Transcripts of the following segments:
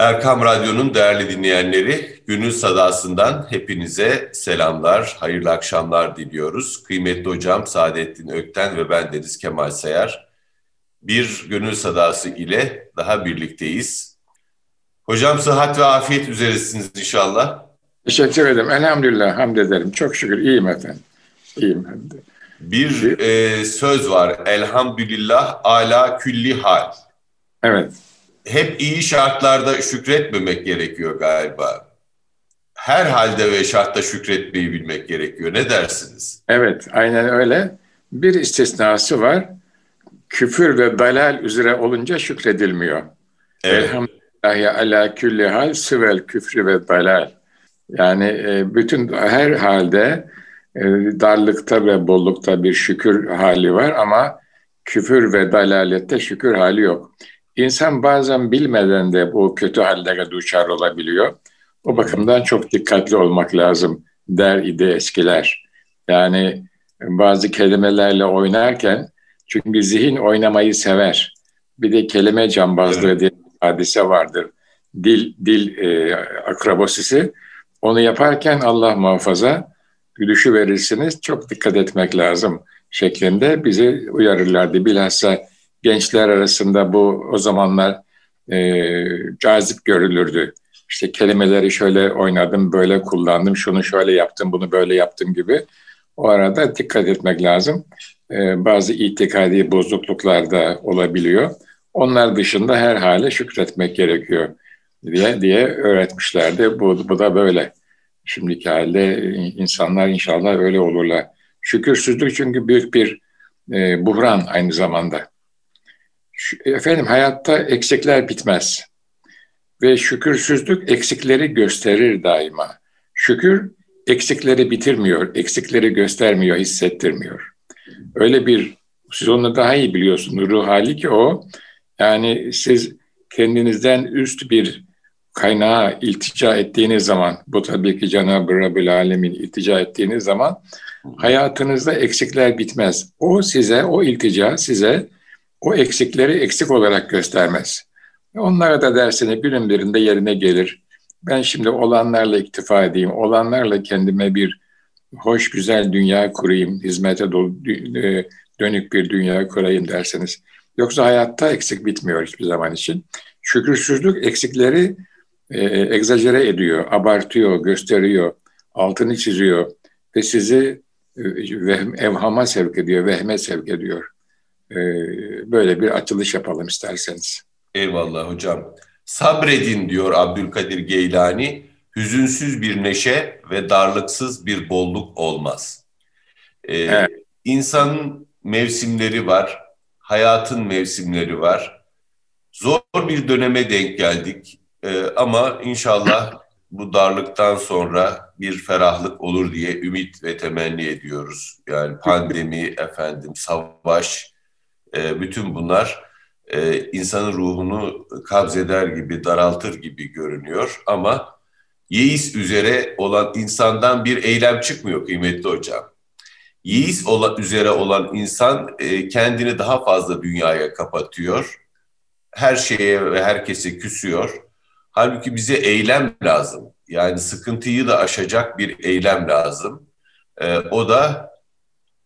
Erkam Radyo'nun değerli dinleyenleri, Gönül Sadası'ndan hepinize selamlar, hayırlı akşamlar diliyoruz. Kıymetli hocam Saadettin Ökten ve ben Deniz Kemal Sayar. Bir Gönül Sadası ile daha birlikteyiz. Hocam sıhhat ve afiyet üzeresiniz inşallah. Teşekkür ederim. Elhamdülillah, hamd ederim. Çok şükür iyiyim efendim. İyiyim hem de. Bir e, söz var, elhamdülillah ala külli hal. Evet hep iyi şartlarda şükretmemek gerekiyor galiba. Her halde ve şartta şükretmeyi bilmek gerekiyor. Ne dersiniz? Evet, aynen öyle. Bir istisnası var. Küfür ve dalal üzere olunca şükredilmiyor. Evet. Elhamdülillahi ala külli hal sıvel küfrü ve dalal. Yani e, bütün her halde e, darlıkta ve bollukta bir şükür hali var ama küfür ve dalalette şükür hali yok. İnsan bazen bilmeden de bu kötü hallere duçar olabiliyor. O bakımdan çok dikkatli olmak lazım der idi eskiler. Yani bazı kelimelerle oynarken çünkü zihin oynamayı sever. Bir de kelime cambazlığı evet. diye bir hadise vardır. Dil dil e, akrobasisi. Onu yaparken Allah muhafaza gülüşü verirsiniz. Çok dikkat etmek lazım şeklinde bizi uyarırlardı. Bilhassa gençler arasında bu o zamanlar e, cazip görülürdü. İşte kelimeleri şöyle oynadım, böyle kullandım, şunu şöyle yaptım, bunu böyle yaptım gibi. O arada dikkat etmek lazım. E, bazı itikadi bozukluklar da olabiliyor. Onlar dışında her hale şükretmek gerekiyor diye diye öğretmişlerdi. Bu, bu da böyle. Şimdiki halde insanlar inşallah öyle olurlar. Şükürsüzlük çünkü büyük bir e, buhran aynı zamanda. Efendim hayatta eksikler bitmez. Ve şükürsüzlük eksikleri gösterir daima. Şükür eksikleri bitirmiyor, eksikleri göstermiyor, hissettirmiyor. Öyle bir, siz onu daha iyi biliyorsunuz ruh hali ki o. Yani siz kendinizden üst bir kaynağa iltica ettiğiniz zaman, bu tabii ki Cenab-ı Rabbül Alemin iltica ettiğiniz zaman hayatınızda eksikler bitmez. O size, o iltica size o eksikleri eksik olarak göstermez. Onlara da dersine günün birinde yerine gelir. Ben şimdi olanlarla iktifa edeyim, olanlarla kendime bir hoş güzel dünya kurayım, hizmete e, dönük bir dünya kurayım derseniz. Yoksa hayatta eksik bitmiyor hiçbir zaman için. Şükürsüzlük eksikleri e, egzajere ediyor, abartıyor, gösteriyor, altını çiziyor ve sizi e, evhama sevk ediyor, vehme sevk ediyor. Ee, böyle bir açılış yapalım isterseniz. Eyvallah hocam. Sabredin diyor Abdülkadir Geylani. Hüzünsüz bir neşe ve darlıksız bir bolluk olmaz. Ee, evet. İnsanın mevsimleri var, hayatın mevsimleri var. Zor bir döneme denk geldik ee, ama inşallah bu darlıktan sonra bir ferahlık olur diye ümit ve temenni ediyoruz. Yani pandemi, efendim, savaş, e, bütün bunlar e, insanın ruhunu kabzeder gibi, daraltır gibi görünüyor. Ama yeis üzere olan insandan bir eylem çıkmıyor kıymetli hocam. Yeis olan, üzere olan insan e, kendini daha fazla dünyaya kapatıyor. Her şeye ve herkese küsüyor. Halbuki bize eylem lazım. Yani sıkıntıyı da aşacak bir eylem lazım. E, o da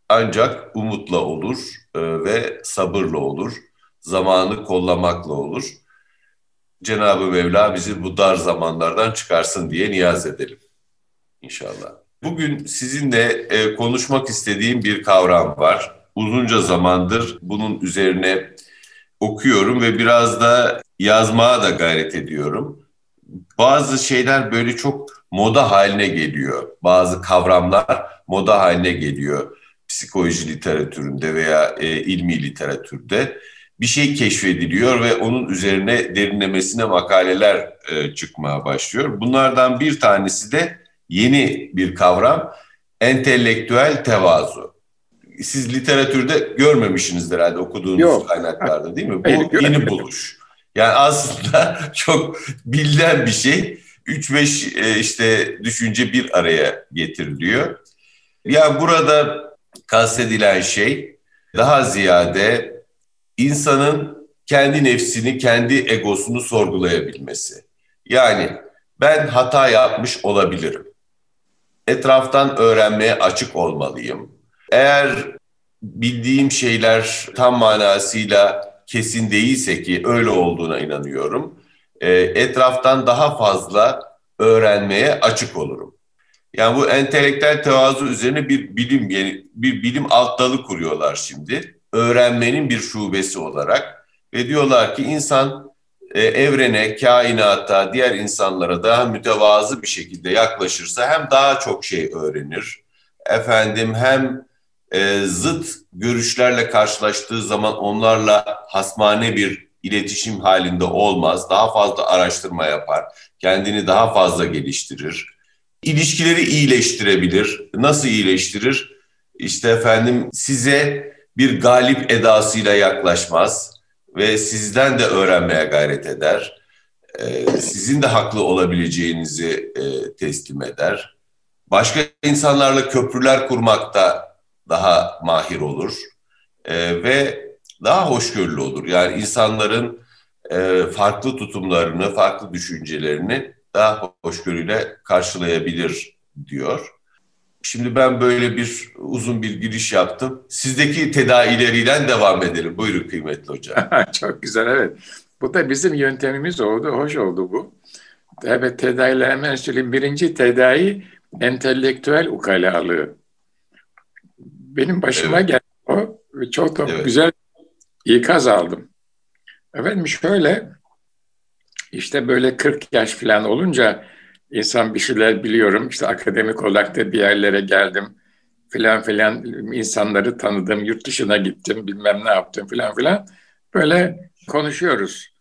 ancak umutla olur e, ve sabırla olur. Zamanı kollamakla olur. Cenab-ı Mevla bizi bu dar zamanlardan çıkarsın diye niyaz edelim inşallah. Bugün sizinle e, konuşmak istediğim bir kavram var. Uzunca zamandır bunun üzerine okuyorum ve biraz da yazmaya da gayret ediyorum. Bazı şeyler böyle çok moda haline geliyor. Bazı kavramlar moda haline geliyor psikoloji literatüründe veya e, ilmi literatürde bir şey keşfediliyor ve onun üzerine derinlemesine makaleler e, çıkmaya başlıyor. Bunlardan bir tanesi de yeni bir kavram, entelektüel tevazu. Siz literatürde görmemişsinizdir herhalde okuduğunuz Yok. kaynaklarda değil mi? Bu Hayır, yeni buluş. Yani aslında çok bilinen bir şey. 3-5 e, işte düşünce bir araya getiriliyor. Ya burada kastedilen şey daha ziyade insanın kendi nefsini, kendi egosunu sorgulayabilmesi. Yani ben hata yapmış olabilirim. Etraftan öğrenmeye açık olmalıyım. Eğer bildiğim şeyler tam manasıyla kesin değilse ki öyle olduğuna inanıyorum. E, etraftan daha fazla öğrenmeye açık olurum. Yani bu entelektüel tevazu üzerine bir bilim yani bir bilim alt dalı kuruyorlar şimdi. Öğrenmenin bir şubesi olarak ve diyorlar ki insan e, evrene, kainata, diğer insanlara daha mütevazı bir şekilde yaklaşırsa hem daha çok şey öğrenir. Efendim hem e, zıt görüşlerle karşılaştığı zaman onlarla hasmane bir iletişim halinde olmaz. Daha fazla araştırma yapar, kendini daha fazla geliştirir. İlişkileri iyileştirebilir. Nasıl iyileştirir? İşte efendim size bir galip edasıyla yaklaşmaz ve sizden de öğrenmeye gayret eder. Ee, sizin de haklı olabileceğinizi e, teslim eder. Başka insanlarla köprüler kurmakta daha mahir olur e, ve daha hoşgörülü olur. Yani insanların e, farklı tutumlarını, farklı düşüncelerini daha hoşgörüyle karşılayabilir diyor. Şimdi ben böyle bir uzun bir giriş yaptım. Sizdeki tedavileriyle devam edelim. Buyurun kıymetli hocam. Çok güzel evet. Bu da bizim yöntemimiz oldu. Hoş oldu bu. Evet tedaviler hemen söyleyeyim. Birinci tedavi entelektüel ukalalığı. Benim başıma evet. geldi o. Çok da evet. güzel ikaz aldım. Efendim şöyle işte böyle 40 yaş falan olunca insan bir şeyler biliyorum. İşte akademik olarak da bir yerlere geldim filan filan insanları tanıdım, yurt dışına gittim, bilmem ne yaptım filan filan. Böyle konuşuyoruz.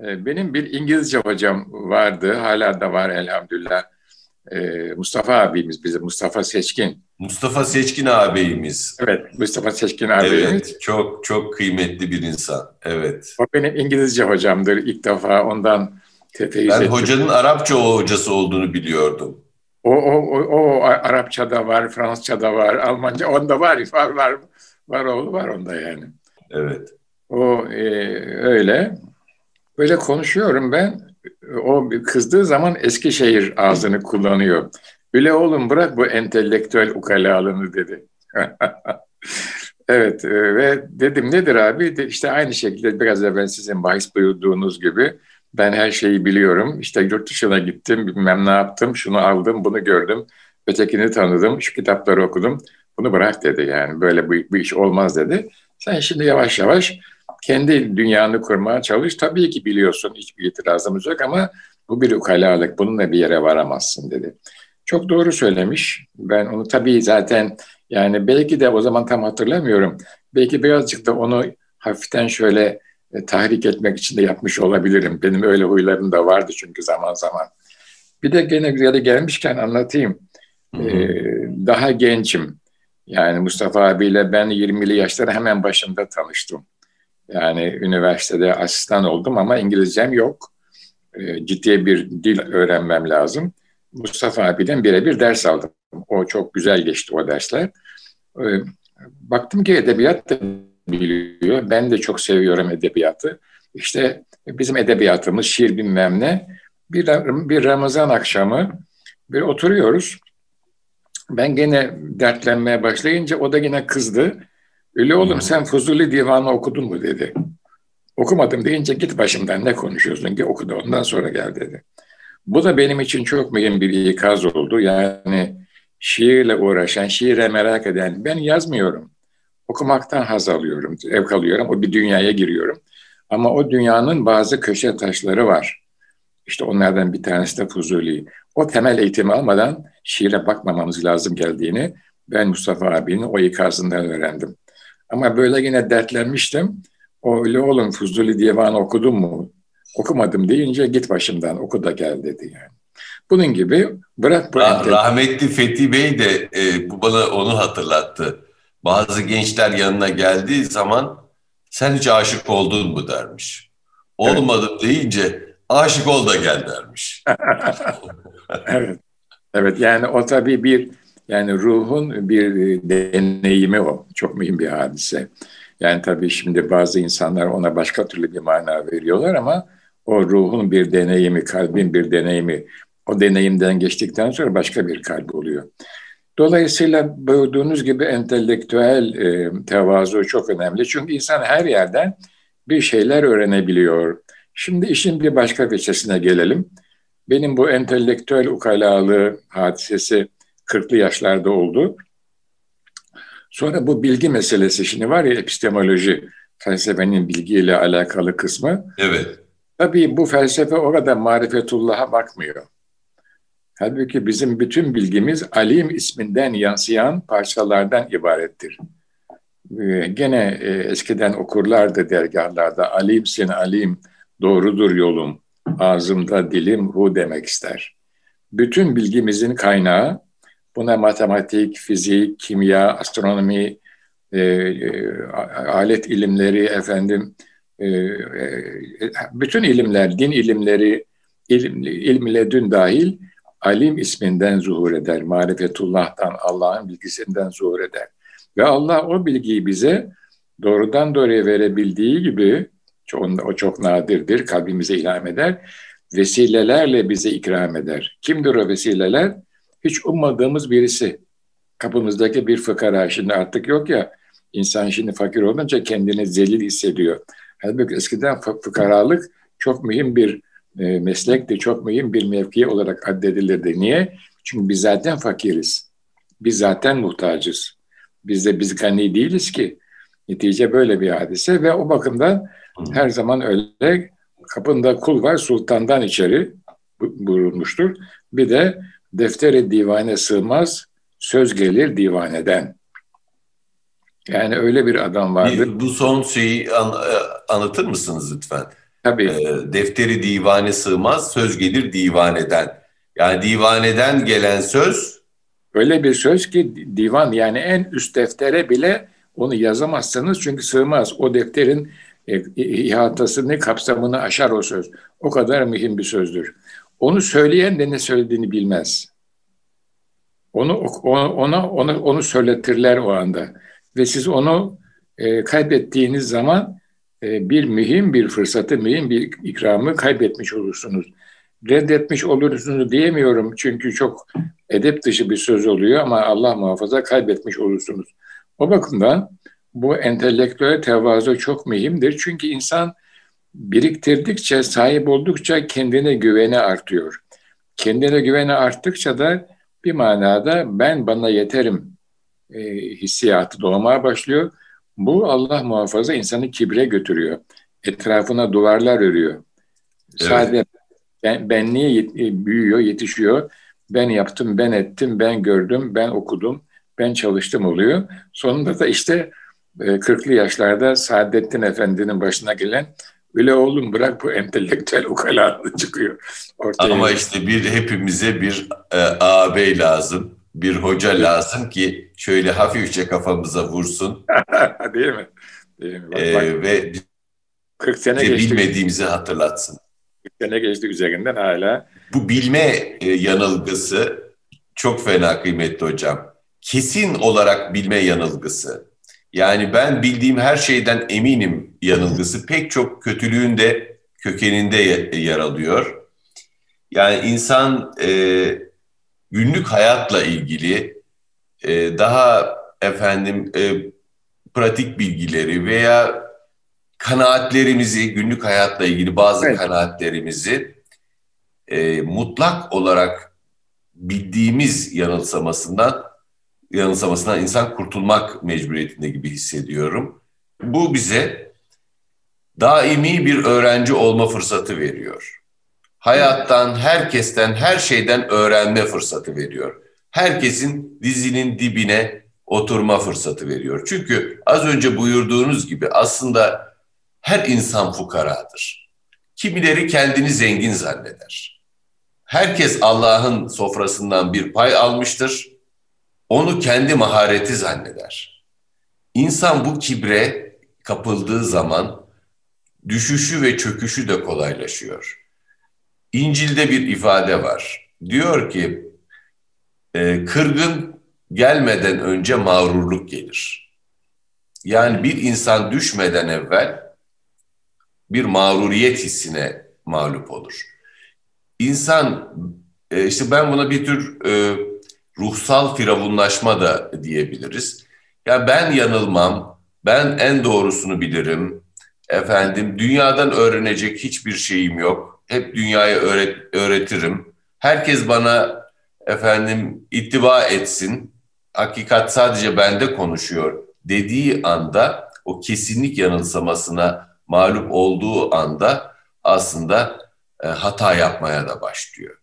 Ee, benim bir İngilizce hocam vardı, hala da var elhamdülillah. Ee, Mustafa abimiz bize, Mustafa Seçkin. Mustafa Seçkin ağabeyimiz. Evet, Mustafa Seçkin ağabeyimiz. Evet, çok çok kıymetli bir insan. Evet. O benim İngilizce hocamdır. İlk defa ondan tefeyyüz Ben ettim. hocanın Arapça hocası olduğunu biliyordum. O, o, o, o Arapçada var, Fransızca'da var, Almanca onda var, var, var, var oğlu var onda yani. Evet. O e, öyle. Böyle konuşuyorum ben. O kızdığı zaman Eskişehir ağzını kullanıyor. Üle oğlum bırak bu entelektüel ukalalığını dedi. evet e, ve dedim nedir abi? De, işte aynı şekilde biraz evvel sizin bahis buyurduğunuz gibi ben her şeyi biliyorum. İşte yurt dışına gittim, bilmem ne yaptım, şunu aldım, bunu gördüm, ötekini tanıdım, şu kitapları okudum. Bunu bırak dedi yani böyle bu, bu iş olmaz dedi. Sen şimdi yavaş yavaş kendi dünyanı kurmaya çalış. Tabii ki biliyorsun hiçbir itirazımız yok ama bu bir ukalalık. Bununla bir yere varamazsın dedi. Çok doğru söylemiş. Ben onu tabii zaten yani belki de o zaman tam hatırlamıyorum. Belki birazcık da onu hafiften şöyle e, tahrik etmek için de yapmış olabilirim. Benim öyle huylarım da vardı çünkü zaman zaman. Bir de gene yere gelmişken anlatayım. Hı hı. Ee, daha gençim. Yani Mustafa abiyle ben 20'li yaşların hemen başında tanıştım. Yani üniversitede asistan oldum ama İngilizcem yok. Ee, ciddi bir dil öğrenmem lazım. Mustafa abiden birebir ders aldım. O çok güzel geçti o dersler. Ee, baktım ki edebiyat da biliyor. Ben de çok seviyorum edebiyatı. İşte bizim edebiyatımız şiir bilmem ne. Bir, bir Ramazan akşamı bir oturuyoruz. Ben gene dertlenmeye başlayınca o da yine kızdı. Öyle oğlum sen Fuzuli Divanı okudun mu dedi. Okumadım deyince git başımdan ne konuşuyorsun ki okudu ondan sonra gel dedi. Bu da benim için çok mühim bir ikaz oldu. Yani şiirle uğraşan, şiire merak eden ben yazmıyorum okumaktan haz alıyorum, ev alıyorum. O bir dünyaya giriyorum. Ama o dünyanın bazı köşe taşları var. İşte onlardan bir tanesi de Fuzuli. O temel eğitimi almadan şiire bakmamamız lazım geldiğini ben Mustafa abinin o ikazından öğrendim. Ama böyle yine dertlenmiştim. O öyle oğlum Fuzuli Divanı okudun mu? Okumadım deyince git başımdan oku da gel dedi yani. Bunun gibi bırak bu Rah- Rahmetli Fethi Bey de e, bu bana onu hatırlattı bazı gençler yanına geldiği zaman sen hiç aşık oldun mu dermiş. Olmadım evet. deyince aşık ol da gel dermiş. evet. Evet yani o tabii bir yani ruhun bir deneyimi o. Çok mühim bir hadise. Yani tabii şimdi bazı insanlar ona başka türlü bir mana veriyorlar ama O ruhun bir deneyimi, kalbin bir deneyimi. O deneyimden geçtikten sonra başka bir kalp oluyor. Dolayısıyla buyurduğunuz gibi entelektüel e, tevazu çok önemli. Çünkü insan her yerden bir şeyler öğrenebiliyor. Şimdi işin bir başka veçesine gelelim. Benim bu entelektüel ukalalığı hadisesi 40'lı yaşlarda oldu. Sonra bu bilgi meselesi şimdi var ya epistemoloji, felsefenin bilgiyle alakalı kısmı. Evet. Tabii bu felsefe orada marifetullah'a bakmıyor. Halbuki bizim bütün bilgimiz alim isminden yansıyan parçalardan ibarettir. Ee, gene e, eskiden okurlardı dergahlarda alimsin alim, doğrudur yolum, ağzımda dilim hu demek ister. Bütün bilgimizin kaynağı buna matematik, fizik, kimya, astronomi, e, e, alet ilimleri, efendim, bütün ilimler, din ilimleri, ilim, ilm dün dahil alim isminden zuhur eder. Marifetullah'tan, Allah'ın bilgisinden zuhur eder. Ve Allah o bilgiyi bize doğrudan doğruya verebildiği gibi, o çok nadirdir, kalbimize ilham eder, vesilelerle bize ikram eder. Kimdir o vesileler? Hiç ummadığımız birisi. Kapımızdaki bir fıkara, şimdi artık yok ya, insan şimdi fakir olunca kendini zelil hissediyor. Halbuki eskiden fıkaralık çok mühim bir e, meslekti, çok mühim bir mevki olarak addedilirdi. Niye? Çünkü biz zaten fakiriz. Biz zaten muhtacız. Biz de biz gani değiliz ki. Netice böyle bir hadise ve o bakımdan her zaman öyle kapında kul var sultandan içeri buyurulmuştur. Bir de defteri divane sığmaz, söz gelir divaneden. Yani öyle bir adam vardı. Bir, bu son şeyi an, e, anlatır mısınız lütfen? Tabii. E, defteri divane sığmaz, söz gelir divaneden. Yani divaneden gelen söz... Öyle bir söz ki divan yani en üst deftere bile onu yazamazsınız çünkü sığmaz. O defterin e, ihatasını, kapsamını aşar o söz. O kadar mühim bir sözdür. Onu söyleyen de ne söylediğini bilmez. Onu ona ona onu, onu söyletirler o anda ve siz onu e, kaybettiğiniz zaman e, bir mühim bir fırsatı, mühim bir ikramı kaybetmiş olursunuz. Reddetmiş olursunuz diyemiyorum çünkü çok edep dışı bir söz oluyor ama Allah muhafaza kaybetmiş olursunuz. O bakımdan bu entelektüel tevazu çok mühimdir. Çünkü insan biriktirdikçe, sahip oldukça kendine güveni artıyor. Kendine güveni arttıkça da bir manada ben bana yeterim e, hissiyatı doğmaya başlıyor. Bu Allah muhafaza insanı kibre götürüyor. Etrafına duvarlar örüyor. Evet. Sadece ben, benliği yet, e, büyüyor, yetişiyor. Ben yaptım, ben ettim, ben gördüm, ben okudum, ben çalıştım oluyor. Sonunda da işte 40'lı e, yaşlarda Saadettin Efendi'nin başına gelen öyle oğlum bırak bu entelektüel ukalalığı çıkıyor. Ortaya Ama işte bir hepimize bir e, ağabey lazım bir hoca lazım ki şöyle hafifçe kafamıza vursun. Değil mi? Değil mi? Bak, ee, bak. Ve 40 sene geçti. bilmediğimizi hatırlatsın. 40 sene geçti üzerinden hala. Bu bilme e, yanılgısı çok fena kıymetli hocam. Kesin olarak bilme yanılgısı. Yani ben bildiğim her şeyden eminim yanılgısı pek çok kötülüğün de kökeninde yer alıyor. Yani insan e, günlük hayatla ilgili e, daha efendim e, pratik bilgileri veya kanaatlerimizi günlük hayatla ilgili bazı evet. kanaatlerimizi e, mutlak olarak bildiğimiz yanılsamasından yanılsamasından insan kurtulmak mecburiyetinde gibi hissediyorum. Bu bize daimi bir öğrenci olma fırsatı veriyor hayattan, herkesten, her şeyden öğrenme fırsatı veriyor. Herkesin dizinin dibine oturma fırsatı veriyor. Çünkü az önce buyurduğunuz gibi aslında her insan fukaradır. Kimileri kendini zengin zanneder. Herkes Allah'ın sofrasından bir pay almıştır. Onu kendi mahareti zanneder. İnsan bu kibre kapıldığı zaman düşüşü ve çöküşü de kolaylaşıyor. İncil'de bir ifade var. Diyor ki e, kırgın gelmeden önce mağrurluk gelir. Yani bir insan düşmeden evvel bir mağruriyet hissine mağlup olur. İnsan e, işte ben buna bir tür e, ruhsal firavunlaşma da diyebiliriz. Ya ben yanılmam, ben en doğrusunu bilirim. Efendim dünyadan öğrenecek hiçbir şeyim yok. Hep dünyaya öğret, öğretirim. Herkes bana efendim ittiba etsin. Hakikat sadece bende konuşuyor dediği anda o kesinlik yanılsamasına mağlup olduğu anda aslında e, hata yapmaya da başlıyor.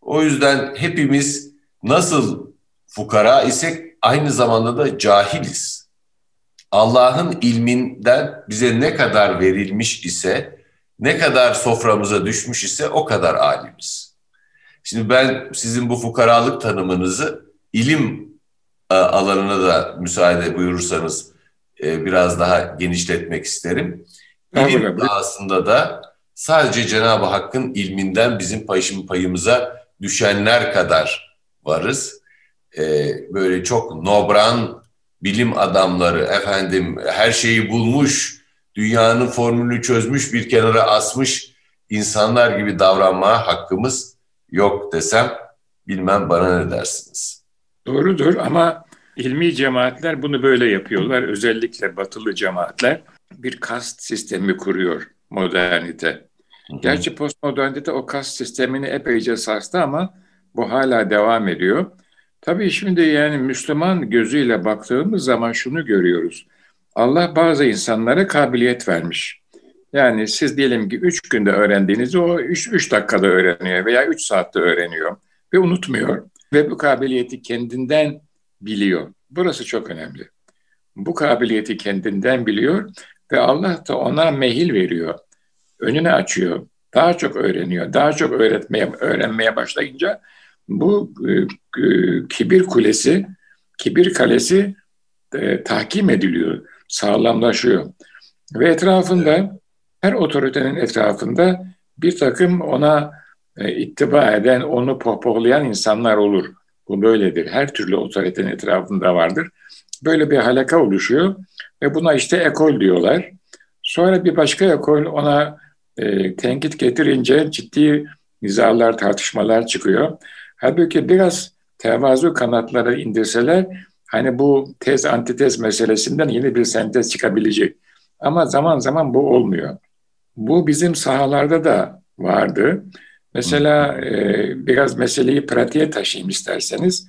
O yüzden hepimiz nasıl fukara isek aynı zamanda da cahiliz. Allah'ın ilminden bize ne kadar verilmiş ise, ne kadar soframıza düşmüş ise o kadar alimiz. Şimdi ben sizin bu fukaralık tanımınızı ilim e, alanına da müsaade buyurursanız e, biraz daha genişletmek isterim. İlim aslında da sadece Cenab-ı Hakk'ın ilminden bizim payım payımıza düşenler kadar varız. Ee, böyle çok nobran bilim adamları efendim her şeyi bulmuş, dünyanın formülünü çözmüş bir kenara asmış insanlar gibi davranmaya hakkımız yok desem bilmem bana ne dersiniz. Doğrudur ama ilmi cemaatler bunu böyle yapıyorlar. Özellikle batılı cemaatler bir kast sistemi kuruyor modernite. Gerçi postmodernite o kast sistemini epeyce sarstı ama bu hala devam ediyor. Tabii şimdi yani Müslüman gözüyle baktığımız zaman şunu görüyoruz. Allah bazı insanlara kabiliyet vermiş. Yani siz diyelim ki üç günde öğrendiğinizi o üç, üç dakikada öğreniyor veya üç saatte öğreniyor ve unutmuyor. Ve bu kabiliyeti kendinden biliyor. Burası çok önemli. Bu kabiliyeti kendinden biliyor ve Allah da ona mehil veriyor önünü açıyor. Daha çok öğreniyor. Daha çok öğretmeye öğrenmeye başlayınca bu e, e, kibir kulesi, kibir kalesi e, tahkim ediliyor, sağlamlaşıyor. Ve etrafında her otoritenin etrafında bir takım ona e, ittiba eden, onu pohpohlayan insanlar olur. Bu böyledir. Her türlü otoritenin etrafında vardır. Böyle bir halaka oluşuyor ve buna işte ekol diyorlar. Sonra bir başka ekol ona e, tenkit getirince ciddi nizalar, tartışmalar çıkıyor. Halbuki biraz tevazu kanatları indirseler hani bu tez antitez meselesinden yeni bir sentez çıkabilecek. Ama zaman zaman bu olmuyor. Bu bizim sahalarda da vardı. Mesela e, biraz meseleyi pratiğe taşıyayım isterseniz.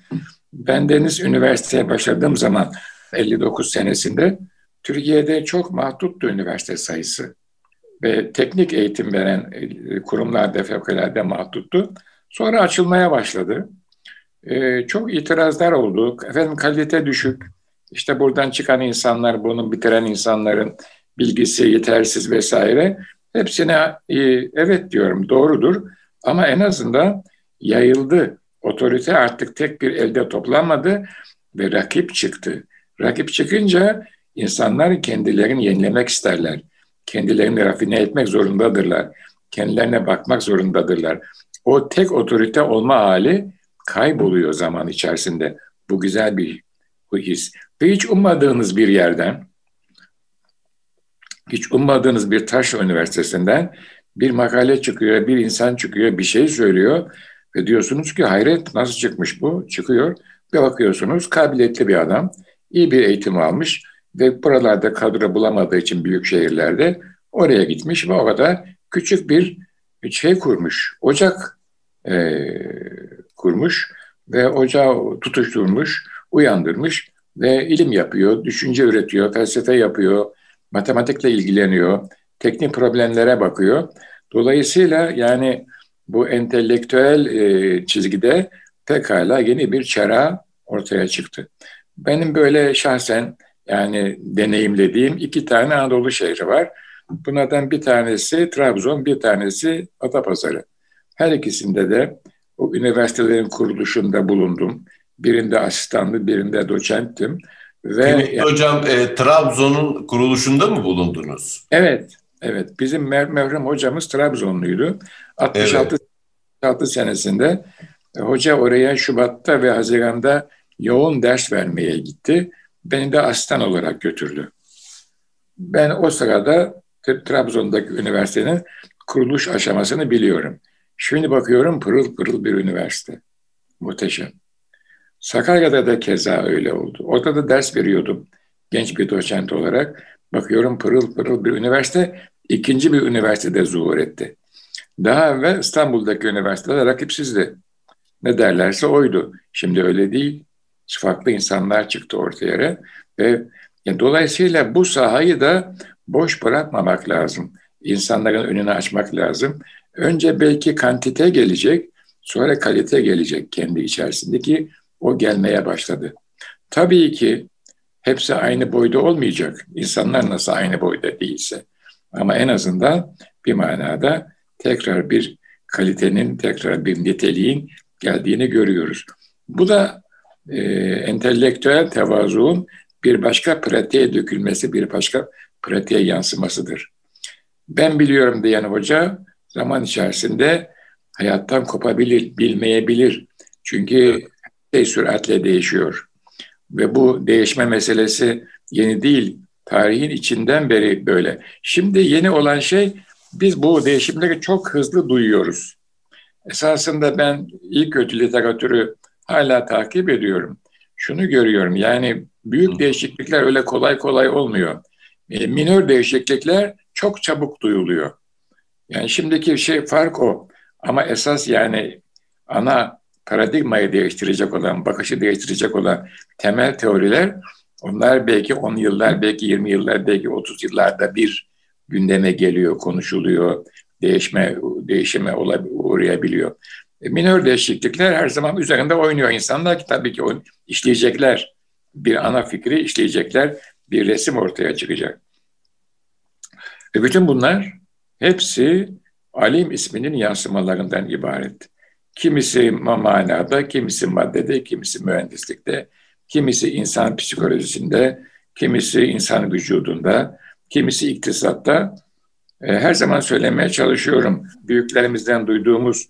Ben Deniz Üniversiteye başladığım zaman 59 senesinde Türkiye'de çok mahduttu üniversite sayısı ve teknik eğitim veren e, kurumlar da fevkalade mahduttu. Sonra açılmaya başladı. Ee, çok itirazlar oldu. Efendim kalite düşük. İşte buradan çıkan insanlar, bunu bitiren insanların bilgisi yetersiz vesaire. Hepsine e, evet diyorum doğrudur. Ama en azından yayıldı. Otorite artık tek bir elde toplanmadı ve rakip çıktı. Rakip çıkınca insanlar kendilerini yenilemek isterler kendilerini rafine etmek zorundadırlar. Kendilerine bakmak zorundadırlar. O tek otorite olma hali kayboluyor zaman içerisinde. Bu güzel bir bu his. Ve hiç ummadığınız bir yerden, hiç ummadığınız bir taş üniversitesinden bir makale çıkıyor, bir insan çıkıyor, bir şey söylüyor ve diyorsunuz ki hayret nasıl çıkmış bu? Çıkıyor ve bakıyorsunuz kabiliyetli bir adam, iyi bir eğitim almış, ve buralarda kadro bulamadığı için büyük şehirlerde oraya gitmiş ve orada küçük bir şey kurmuş, ocak e, kurmuş ve ocağı tutuşturmuş, uyandırmış ve ilim yapıyor, düşünce üretiyor, felsefe yapıyor, matematikle ilgileniyor, teknik problemlere bakıyor. Dolayısıyla yani bu entelektüel e, çizgide pekala yeni bir çera ortaya çıktı. Benim böyle şahsen yani deneyimlediğim iki tane Anadolu şehri var. Bunlardan bir tanesi Trabzon, bir tanesi Atapazarı. Her ikisinde de o üniversitelerin kuruluşunda bulundum. Birinde asistanlı, birinde doçenttim. Ve yani, hocam e, Trabzon'un kuruluşunda mı bulundunuz? Evet, evet. Bizim mer merhum hocamız Trabzonluydu. 66 evet. senesinde e, hoca oraya Şubat'ta ve Haziran'da yoğun ders vermeye gitti. Beni de asistan olarak götürdü. Ben o sırada Trabzon'daki üniversitenin kuruluş aşamasını biliyorum. Şimdi bakıyorum pırıl pırıl bir üniversite. Muhteşem. Sakarya'da da keza öyle oldu. Orada da ders veriyordum genç bir doçent olarak. Bakıyorum pırıl pırıl bir üniversite ikinci bir üniversitede zuhur etti. Daha evvel İstanbul'daki üniversiteler rakipsizdi. Ne derlerse oydu. Şimdi öyle değil. Farklı insanlar çıktı ortaya ve yani dolayısıyla bu sahayı da boş bırakmamak lazım. İnsanların önünü açmak lazım. Önce belki kantite gelecek, sonra kalite gelecek kendi içerisindeki o gelmeye başladı. Tabii ki hepsi aynı boyda olmayacak. İnsanlar nasıl aynı boyda değilse. Ama en azından bir manada tekrar bir kalitenin, tekrar bir niteliğin geldiğini görüyoruz. Bu da e, entelektüel tevazuun bir başka pratiğe dökülmesi, bir başka pratiğe yansımasıdır. Ben biliyorum diyen hoca zaman içerisinde hayattan kopabilir, bilmeyebilir. Çünkü şey süratle değişiyor. Ve bu değişme meselesi yeni değil. Tarihin içinden beri böyle. Şimdi yeni olan şey biz bu değişimleri çok hızlı duyuyoruz. Esasında ben ilk kötü literatürü hala takip ediyorum. Şunu görüyorum yani büyük değişiklikler öyle kolay kolay olmuyor. E, minör değişiklikler çok çabuk duyuluyor. Yani şimdiki şey fark o. Ama esas yani ana paradigmayı değiştirecek olan, bakışı değiştirecek olan temel teoriler onlar belki 10 yıllar, belki 20 yıllar, belki 30 yıllarda bir gündeme geliyor, konuşuluyor, değişme değişime uğrayabiliyor. E, minör değişiklikler her zaman üzerinde oynuyor insanlar ki tabii ki işleyecekler. Bir ana fikri işleyecekler, bir resim ortaya çıkacak. Ve bütün bunlar hepsi alim isminin yansımalarından ibaret. Kimisi manada, kimisi maddede, kimisi mühendislikte, kimisi insan psikolojisinde, kimisi insan vücudunda, kimisi iktisatta. E, her zaman söylemeye çalışıyorum. Büyüklerimizden duyduğumuz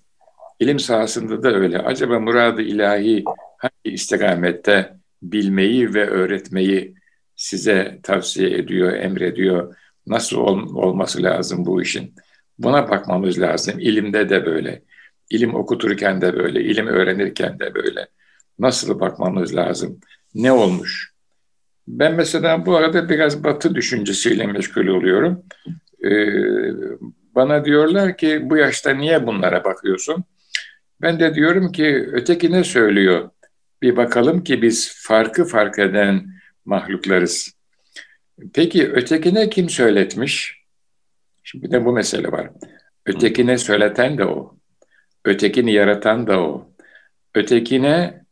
ilim sahasında da öyle. Acaba muradı ilahi hangi istikamette bilmeyi ve öğretmeyi size tavsiye ediyor, emrediyor? Nasıl ol, olması lazım bu işin? Buna bakmamız lazım. İlimde de böyle. İlim okuturken de böyle, ilim öğrenirken de böyle. Nasıl bakmamız lazım? Ne olmuş? Ben mesela bu arada biraz batı düşüncesiyle meşgul oluyorum. Ee, bana diyorlar ki bu yaşta niye bunlara bakıyorsun? Ben de diyorum ki öteki ne söylüyor? Bir bakalım ki biz farkı fark eden mahluklarız. Peki ötekine kim söyletmiş? Şimdi bir de bu mesele var. Ötekine söyleten de o. Ötekini yaratan da o. Ötekine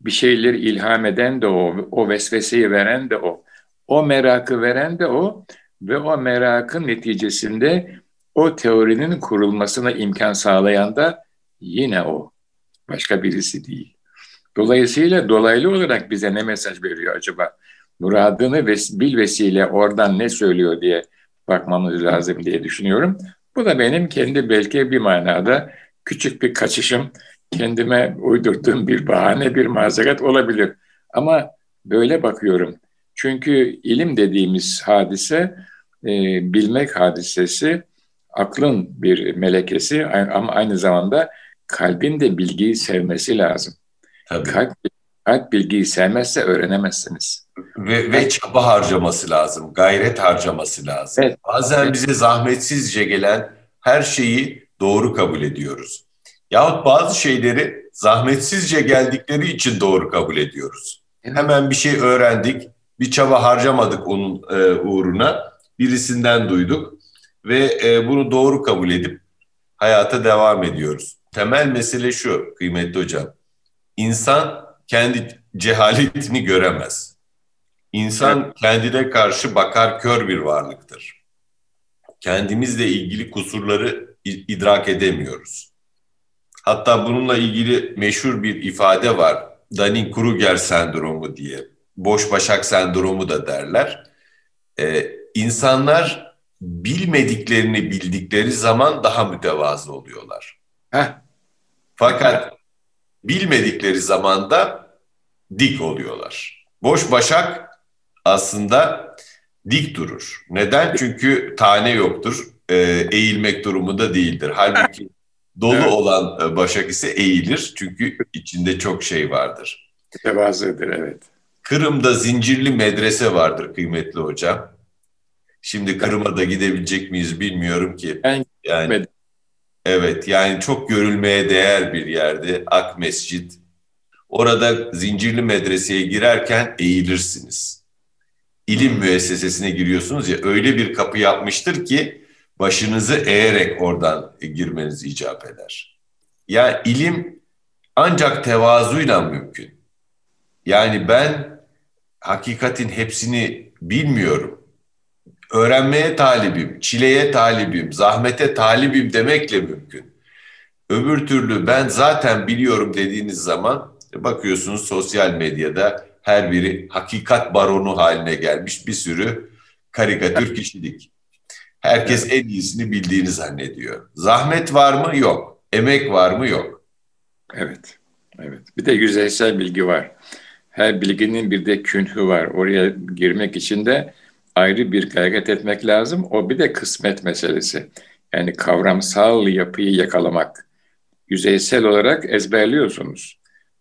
bir şeyler ilham eden de o. O vesveseyi veren de o. O merakı veren de o. Ve o merakın neticesinde o teorinin kurulmasına imkan sağlayan da yine o. Başka birisi değil. Dolayısıyla dolaylı olarak bize ne mesaj veriyor acaba? Muradını ves bil vesile oradan ne söylüyor diye bakmamız lazım diye düşünüyorum. Bu da benim kendi belki bir manada küçük bir kaçışım, kendime uydurduğum bir bahane, bir mazeret olabilir. Ama böyle bakıyorum. Çünkü ilim dediğimiz hadise, e, bilmek hadisesi, aklın bir melekesi ama aynı zamanda kalbin de bilgiyi sevmesi lazım. Tabii. Kalp, kalp bilgiyi sevmezse öğrenemezsiniz. Ve, ve çaba harcaması lazım, gayret harcaması lazım. Evet. Bazen bize zahmetsizce gelen her şeyi doğru kabul ediyoruz. Yahut bazı şeyleri zahmetsizce geldikleri için doğru kabul ediyoruz. Hemen bir şey öğrendik, bir çaba harcamadık onun e, uğruna, birisinden duyduk ve e, bunu doğru kabul edip hayata devam ediyoruz. Temel mesele şu kıymetli hocam. İnsan kendi cehaletini göremez. İnsan kendine karşı bakar kör bir varlıktır. Kendimizle ilgili kusurları idrak edemiyoruz. Hatta bununla ilgili meşhur bir ifade var. Dunning-Kruger sendromu diye. Boş başak sendromu da derler. Ee, insanlar bilmediklerini bildikleri zaman daha mütevazı oluyorlar. Heh. Fakat bilmedikleri zaman da dik oluyorlar. Boş başak aslında dik durur. Neden? Çünkü tane yoktur. e, eğilmek durumunda değildir. Halbuki dolu evet. olan e, başak ise eğilir çünkü içinde çok şey vardır. Tevazudur evet. Kırım'da zincirli medrese vardır kıymetli hocam. Şimdi Kırım'a da gidebilecek miyiz bilmiyorum ki. Ben yani Evet yani çok görülmeye değer bir yerde Ak Mescid. Orada zincirli medreseye girerken eğilirsiniz. İlim müessesesine giriyorsunuz ya öyle bir kapı yapmıştır ki başınızı eğerek oradan girmeniz icap eder. Ya yani ilim ancak tevazuyla mümkün. Yani ben hakikatin hepsini bilmiyorum. Öğrenmeye talibim, çileye talibim, zahmete talibim demekle mümkün. Öbür türlü ben zaten biliyorum dediğiniz zaman bakıyorsunuz sosyal medyada her biri hakikat baronu haline gelmiş bir sürü karikatür kişilik. Herkes en iyisini bildiğini zannediyor. Zahmet var mı? Yok. Emek var mı? Yok. Evet. Evet. Bir de yüzeysel bilgi var. Her bilginin bir de künhü var. Oraya girmek için de ayrı bir gayret etmek lazım. O bir de kısmet meselesi. Yani kavramsal yapıyı yakalamak. Yüzeysel olarak ezberliyorsunuz.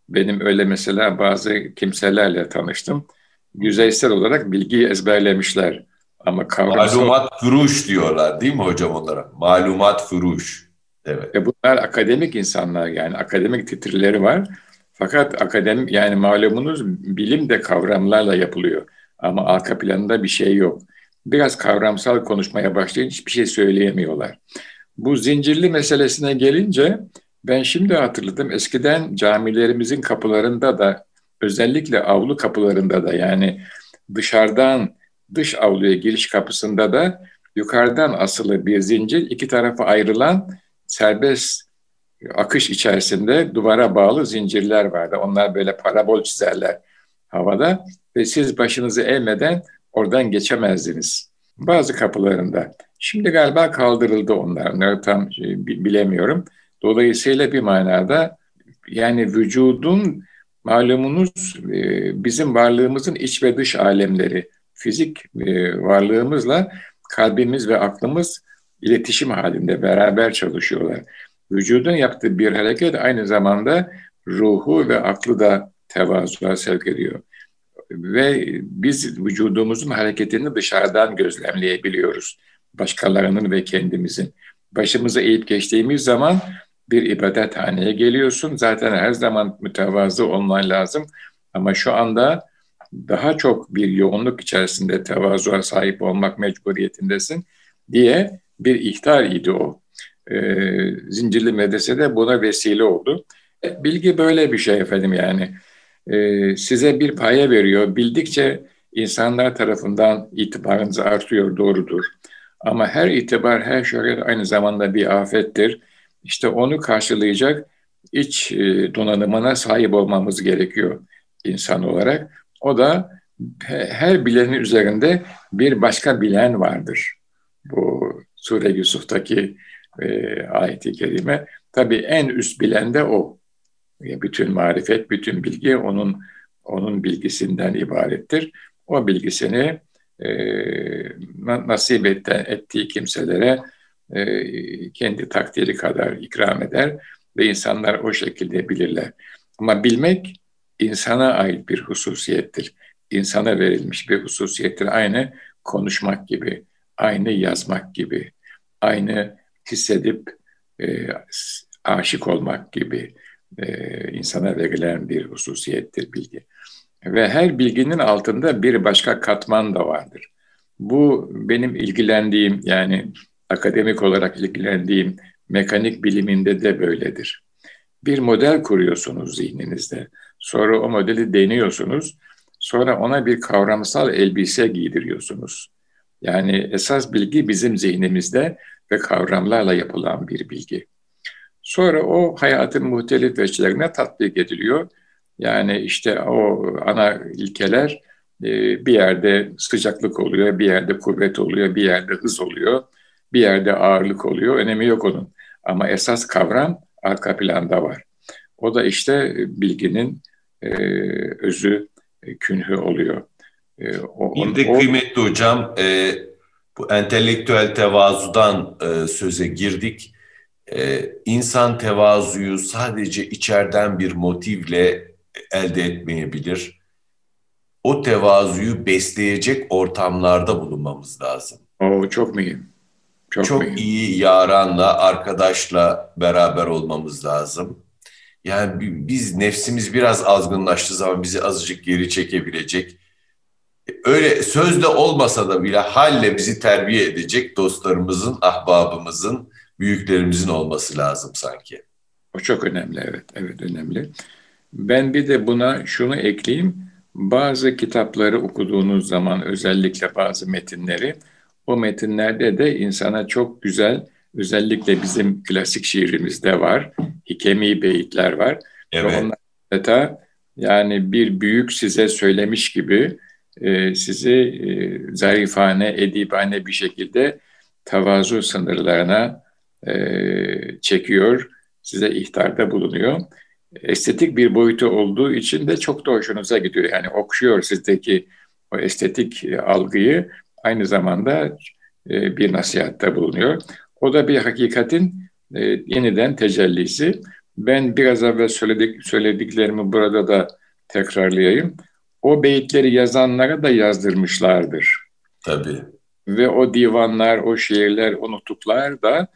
Benim öyle mesela bazı kimselerle tanıştım. Yüzeysel olarak bilgiyi ezberlemişler. Ama kavramsal... Malumat furuş diyorlar değil mi hocam onlara? Malumat furuş. Evet. Ve bunlar akademik insanlar yani akademik titirleri var. Fakat akademik yani malumunuz bilim de kavramlarla yapılıyor. Ama arka planında bir şey yok. Biraz kavramsal konuşmaya başlayınca hiçbir şey söyleyemiyorlar. Bu zincirli meselesine gelince ben şimdi hatırladım. Eskiden camilerimizin kapılarında da özellikle avlu kapılarında da yani dışarıdan dış avluya giriş kapısında da yukarıdan asılı bir zincir iki tarafa ayrılan serbest akış içerisinde duvara bağlı zincirler vardı. Onlar böyle parabol çizerler havada ve siz başınızı eğmeden oradan geçemezdiniz. Bazı kapılarında. Şimdi galiba kaldırıldı onlar. Onları tam şey, bilemiyorum. Dolayısıyla bir manada yani vücudun malumunuz e, bizim varlığımızın iç ve dış alemleri, fizik e, varlığımızla kalbimiz ve aklımız iletişim halinde beraber çalışıyorlar. Vücudun yaptığı bir hareket aynı zamanda ruhu ve aklı da tevazuya sevk ediyor. Ve biz vücudumuzun hareketini dışarıdan gözlemleyebiliyoruz. Başkalarının ve kendimizin. Başımızı eğip geçtiğimiz zaman bir ibadethaneye geliyorsun. Zaten her zaman mütevazı olman lazım. Ama şu anda daha çok bir yoğunluk içerisinde tevazuya sahip olmak mecburiyetindesin diye bir ihtar idi o. E, Zincirli medresede buna vesile oldu. E, bilgi böyle bir şey efendim yani. E, size bir paye veriyor. Bildikçe insanlar tarafından itibarınız artıyor, doğrudur. Ama her itibar, her şöhret aynı zamanda bir afettir. İşte onu karşılayacak iç e, donanımına sahip olmamız gerekiyor insan olarak. O da her bilenin üzerinde bir başka bilen vardır. Bu Sure Yusuf'taki e, ayeti kerime. Tabii en üst bilen de o. Bütün marifet, bütün bilgi onun onun bilgisinden ibarettir. O bilgisini e, nasip et, ettiği kimselere e, kendi takdiri kadar ikram eder ve insanlar o şekilde bilirler. Ama bilmek insana ait bir hususiyettir. İnsana verilmiş bir hususiyettir. Aynı konuşmak gibi, aynı yazmak gibi, aynı hissedip e, aşık olmak gibi e, insana verilen bir hususiyettir bilgi. Ve her bilginin altında bir başka katman da vardır. Bu benim ilgilendiğim yani akademik olarak ilgilendiğim mekanik biliminde de böyledir. Bir model kuruyorsunuz zihninizde. Sonra o modeli deniyorsunuz. Sonra ona bir kavramsal elbise giydiriyorsunuz. Yani esas bilgi bizim zihnimizde ve kavramlarla yapılan bir bilgi. Sonra o hayatın muhtelif veçlerine tatbik ediliyor. Yani işte o ana ilkeler e, bir yerde sıcaklık oluyor, bir yerde kuvvet oluyor, bir yerde hız oluyor, bir yerde ağırlık oluyor. Önemi yok onun. Ama esas kavram arka planda var. O da işte bilginin e, özü, e, künhü oluyor. E, o, bir de kıymetli hocam, e, Bu entelektüel tevazudan e, söze girdik. E, insan tevazuyu sadece içeriden bir motivle elde etmeyebilir. O tevazuyu besleyecek ortamlarda bulunmamız lazım. O çok mühim. Çok, çok mühim. iyi yaranla, arkadaşla beraber olmamız lazım. Yani biz nefsimiz biraz azgınlaştığı zaman bizi azıcık geri çekebilecek. Öyle sözde olmasa da bile halle bizi terbiye edecek dostlarımızın, ahbabımızın, büyüklerimizin olması lazım sanki. O çok önemli evet, evet önemli. Ben bir de buna şunu ekleyeyim. Bazı kitapları okuduğunuz zaman özellikle bazı metinleri o metinlerde de insana çok güzel özellikle bizim klasik şiirimizde var. Hikemi beyitler var. Evet. Ve onlar yani bir büyük size söylemiş gibi e, sizi e, zarifane, edibane bir şekilde tavazu sınırlarına e, çekiyor, size ihtarda bulunuyor. Estetik bir boyutu olduğu için de çok da hoşunuza gidiyor. Yani okşuyor sizdeki o estetik algıyı aynı zamanda e, bir nasihatte bulunuyor. O da bir hakikatin e, yeniden tecellisi. Ben biraz evvel söyledik, söylediklerimi burada da tekrarlayayım. O beyitleri yazanlara da yazdırmışlardır. Tabii. Ve o divanlar, o şiirler, o nutuklar da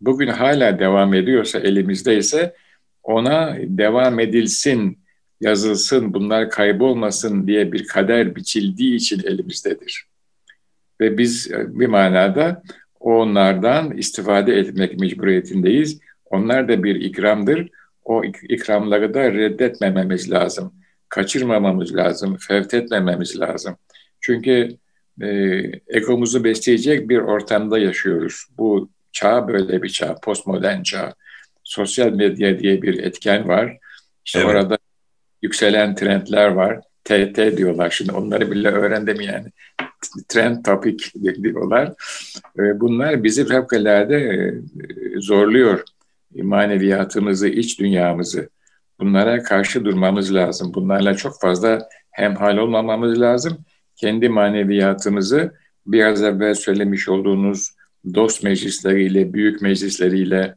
bugün hala devam ediyorsa, elimizdeyse ona devam edilsin, yazılsın, bunlar kaybolmasın diye bir kader biçildiği için elimizdedir. Ve biz e, bir manada onlardan istifade etmek mecburiyetindeyiz. Onlar da bir ikramdır. O ikramları da reddetmememiz lazım. Kaçırmamamız lazım, fevt etmememiz lazım. Çünkü e, egomuzu besleyecek bir ortamda yaşıyoruz. Bu çağ böyle bir çağ, postmodern çağ. Sosyal medya diye bir etken var. İşte evet. orada yükselen trendler var. TT diyorlar şimdi onları bile öğrendim yani. Trend topic diyorlar. Bunlar bizi fevkalade e, zorluyor. Maneviyatımızı, iç dünyamızı. Bunlara karşı durmamız lazım. Bunlarla çok fazla hemhal olmamamız lazım. Kendi maneviyatımızı biraz evvel söylemiş olduğunuz dost meclisleriyle, büyük meclisleriyle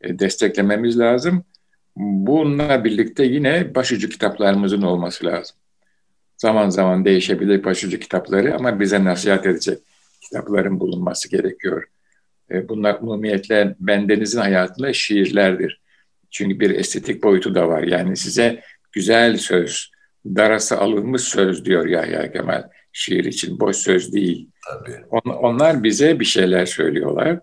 e, desteklememiz lazım. Bununla birlikte yine başucu kitaplarımızın olması lazım. Zaman zaman değişebilir başucu kitapları ama bize nasihat edecek kitapların bulunması gerekiyor. E, bunlar umumiyetle bendenizin hayatında şiirlerdir. Çünkü bir estetik boyutu da var. Yani size güzel söz, darası alınmış söz diyor Yahya Kemal şiir için. Boş söz değil. Tabii. On, onlar bize bir şeyler söylüyorlar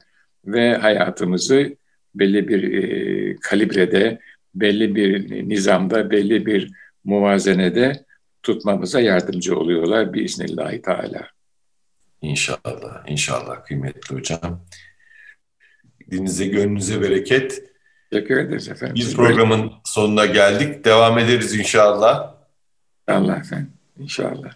ve hayatımızı belli bir e, kalibrede, belli bir nizamda, belli bir muvazenede tutmamıza yardımcı oluyorlar biiznillahü teala. İnşallah, inşallah kıymetli hocam. Dinize, gönlünüze bereket. Teşekkür ederiz efendim. Biz programın sonuna geldik. Devam ederiz inşallah. Allah efendim, inşallah.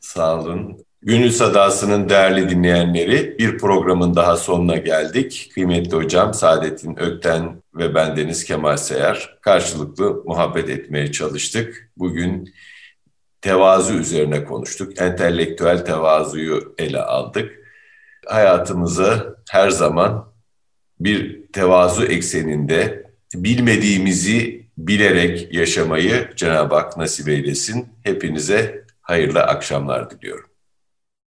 Sağ olun. Gönül Sadası'nın değerli dinleyenleri bir programın daha sonuna geldik. Kıymetli hocam Saadettin Ökten ve bendeniz Kemal Seyar karşılıklı muhabbet etmeye çalıştık. Bugün tevazu üzerine konuştuk. Entelektüel tevazuyu ele aldık. Hayatımızı her zaman bir tevazu ekseninde bilmediğimizi bilerek yaşamayı Cenab-ı Hak nasip eylesin. Hepinize hayırlı akşamlar diliyorum.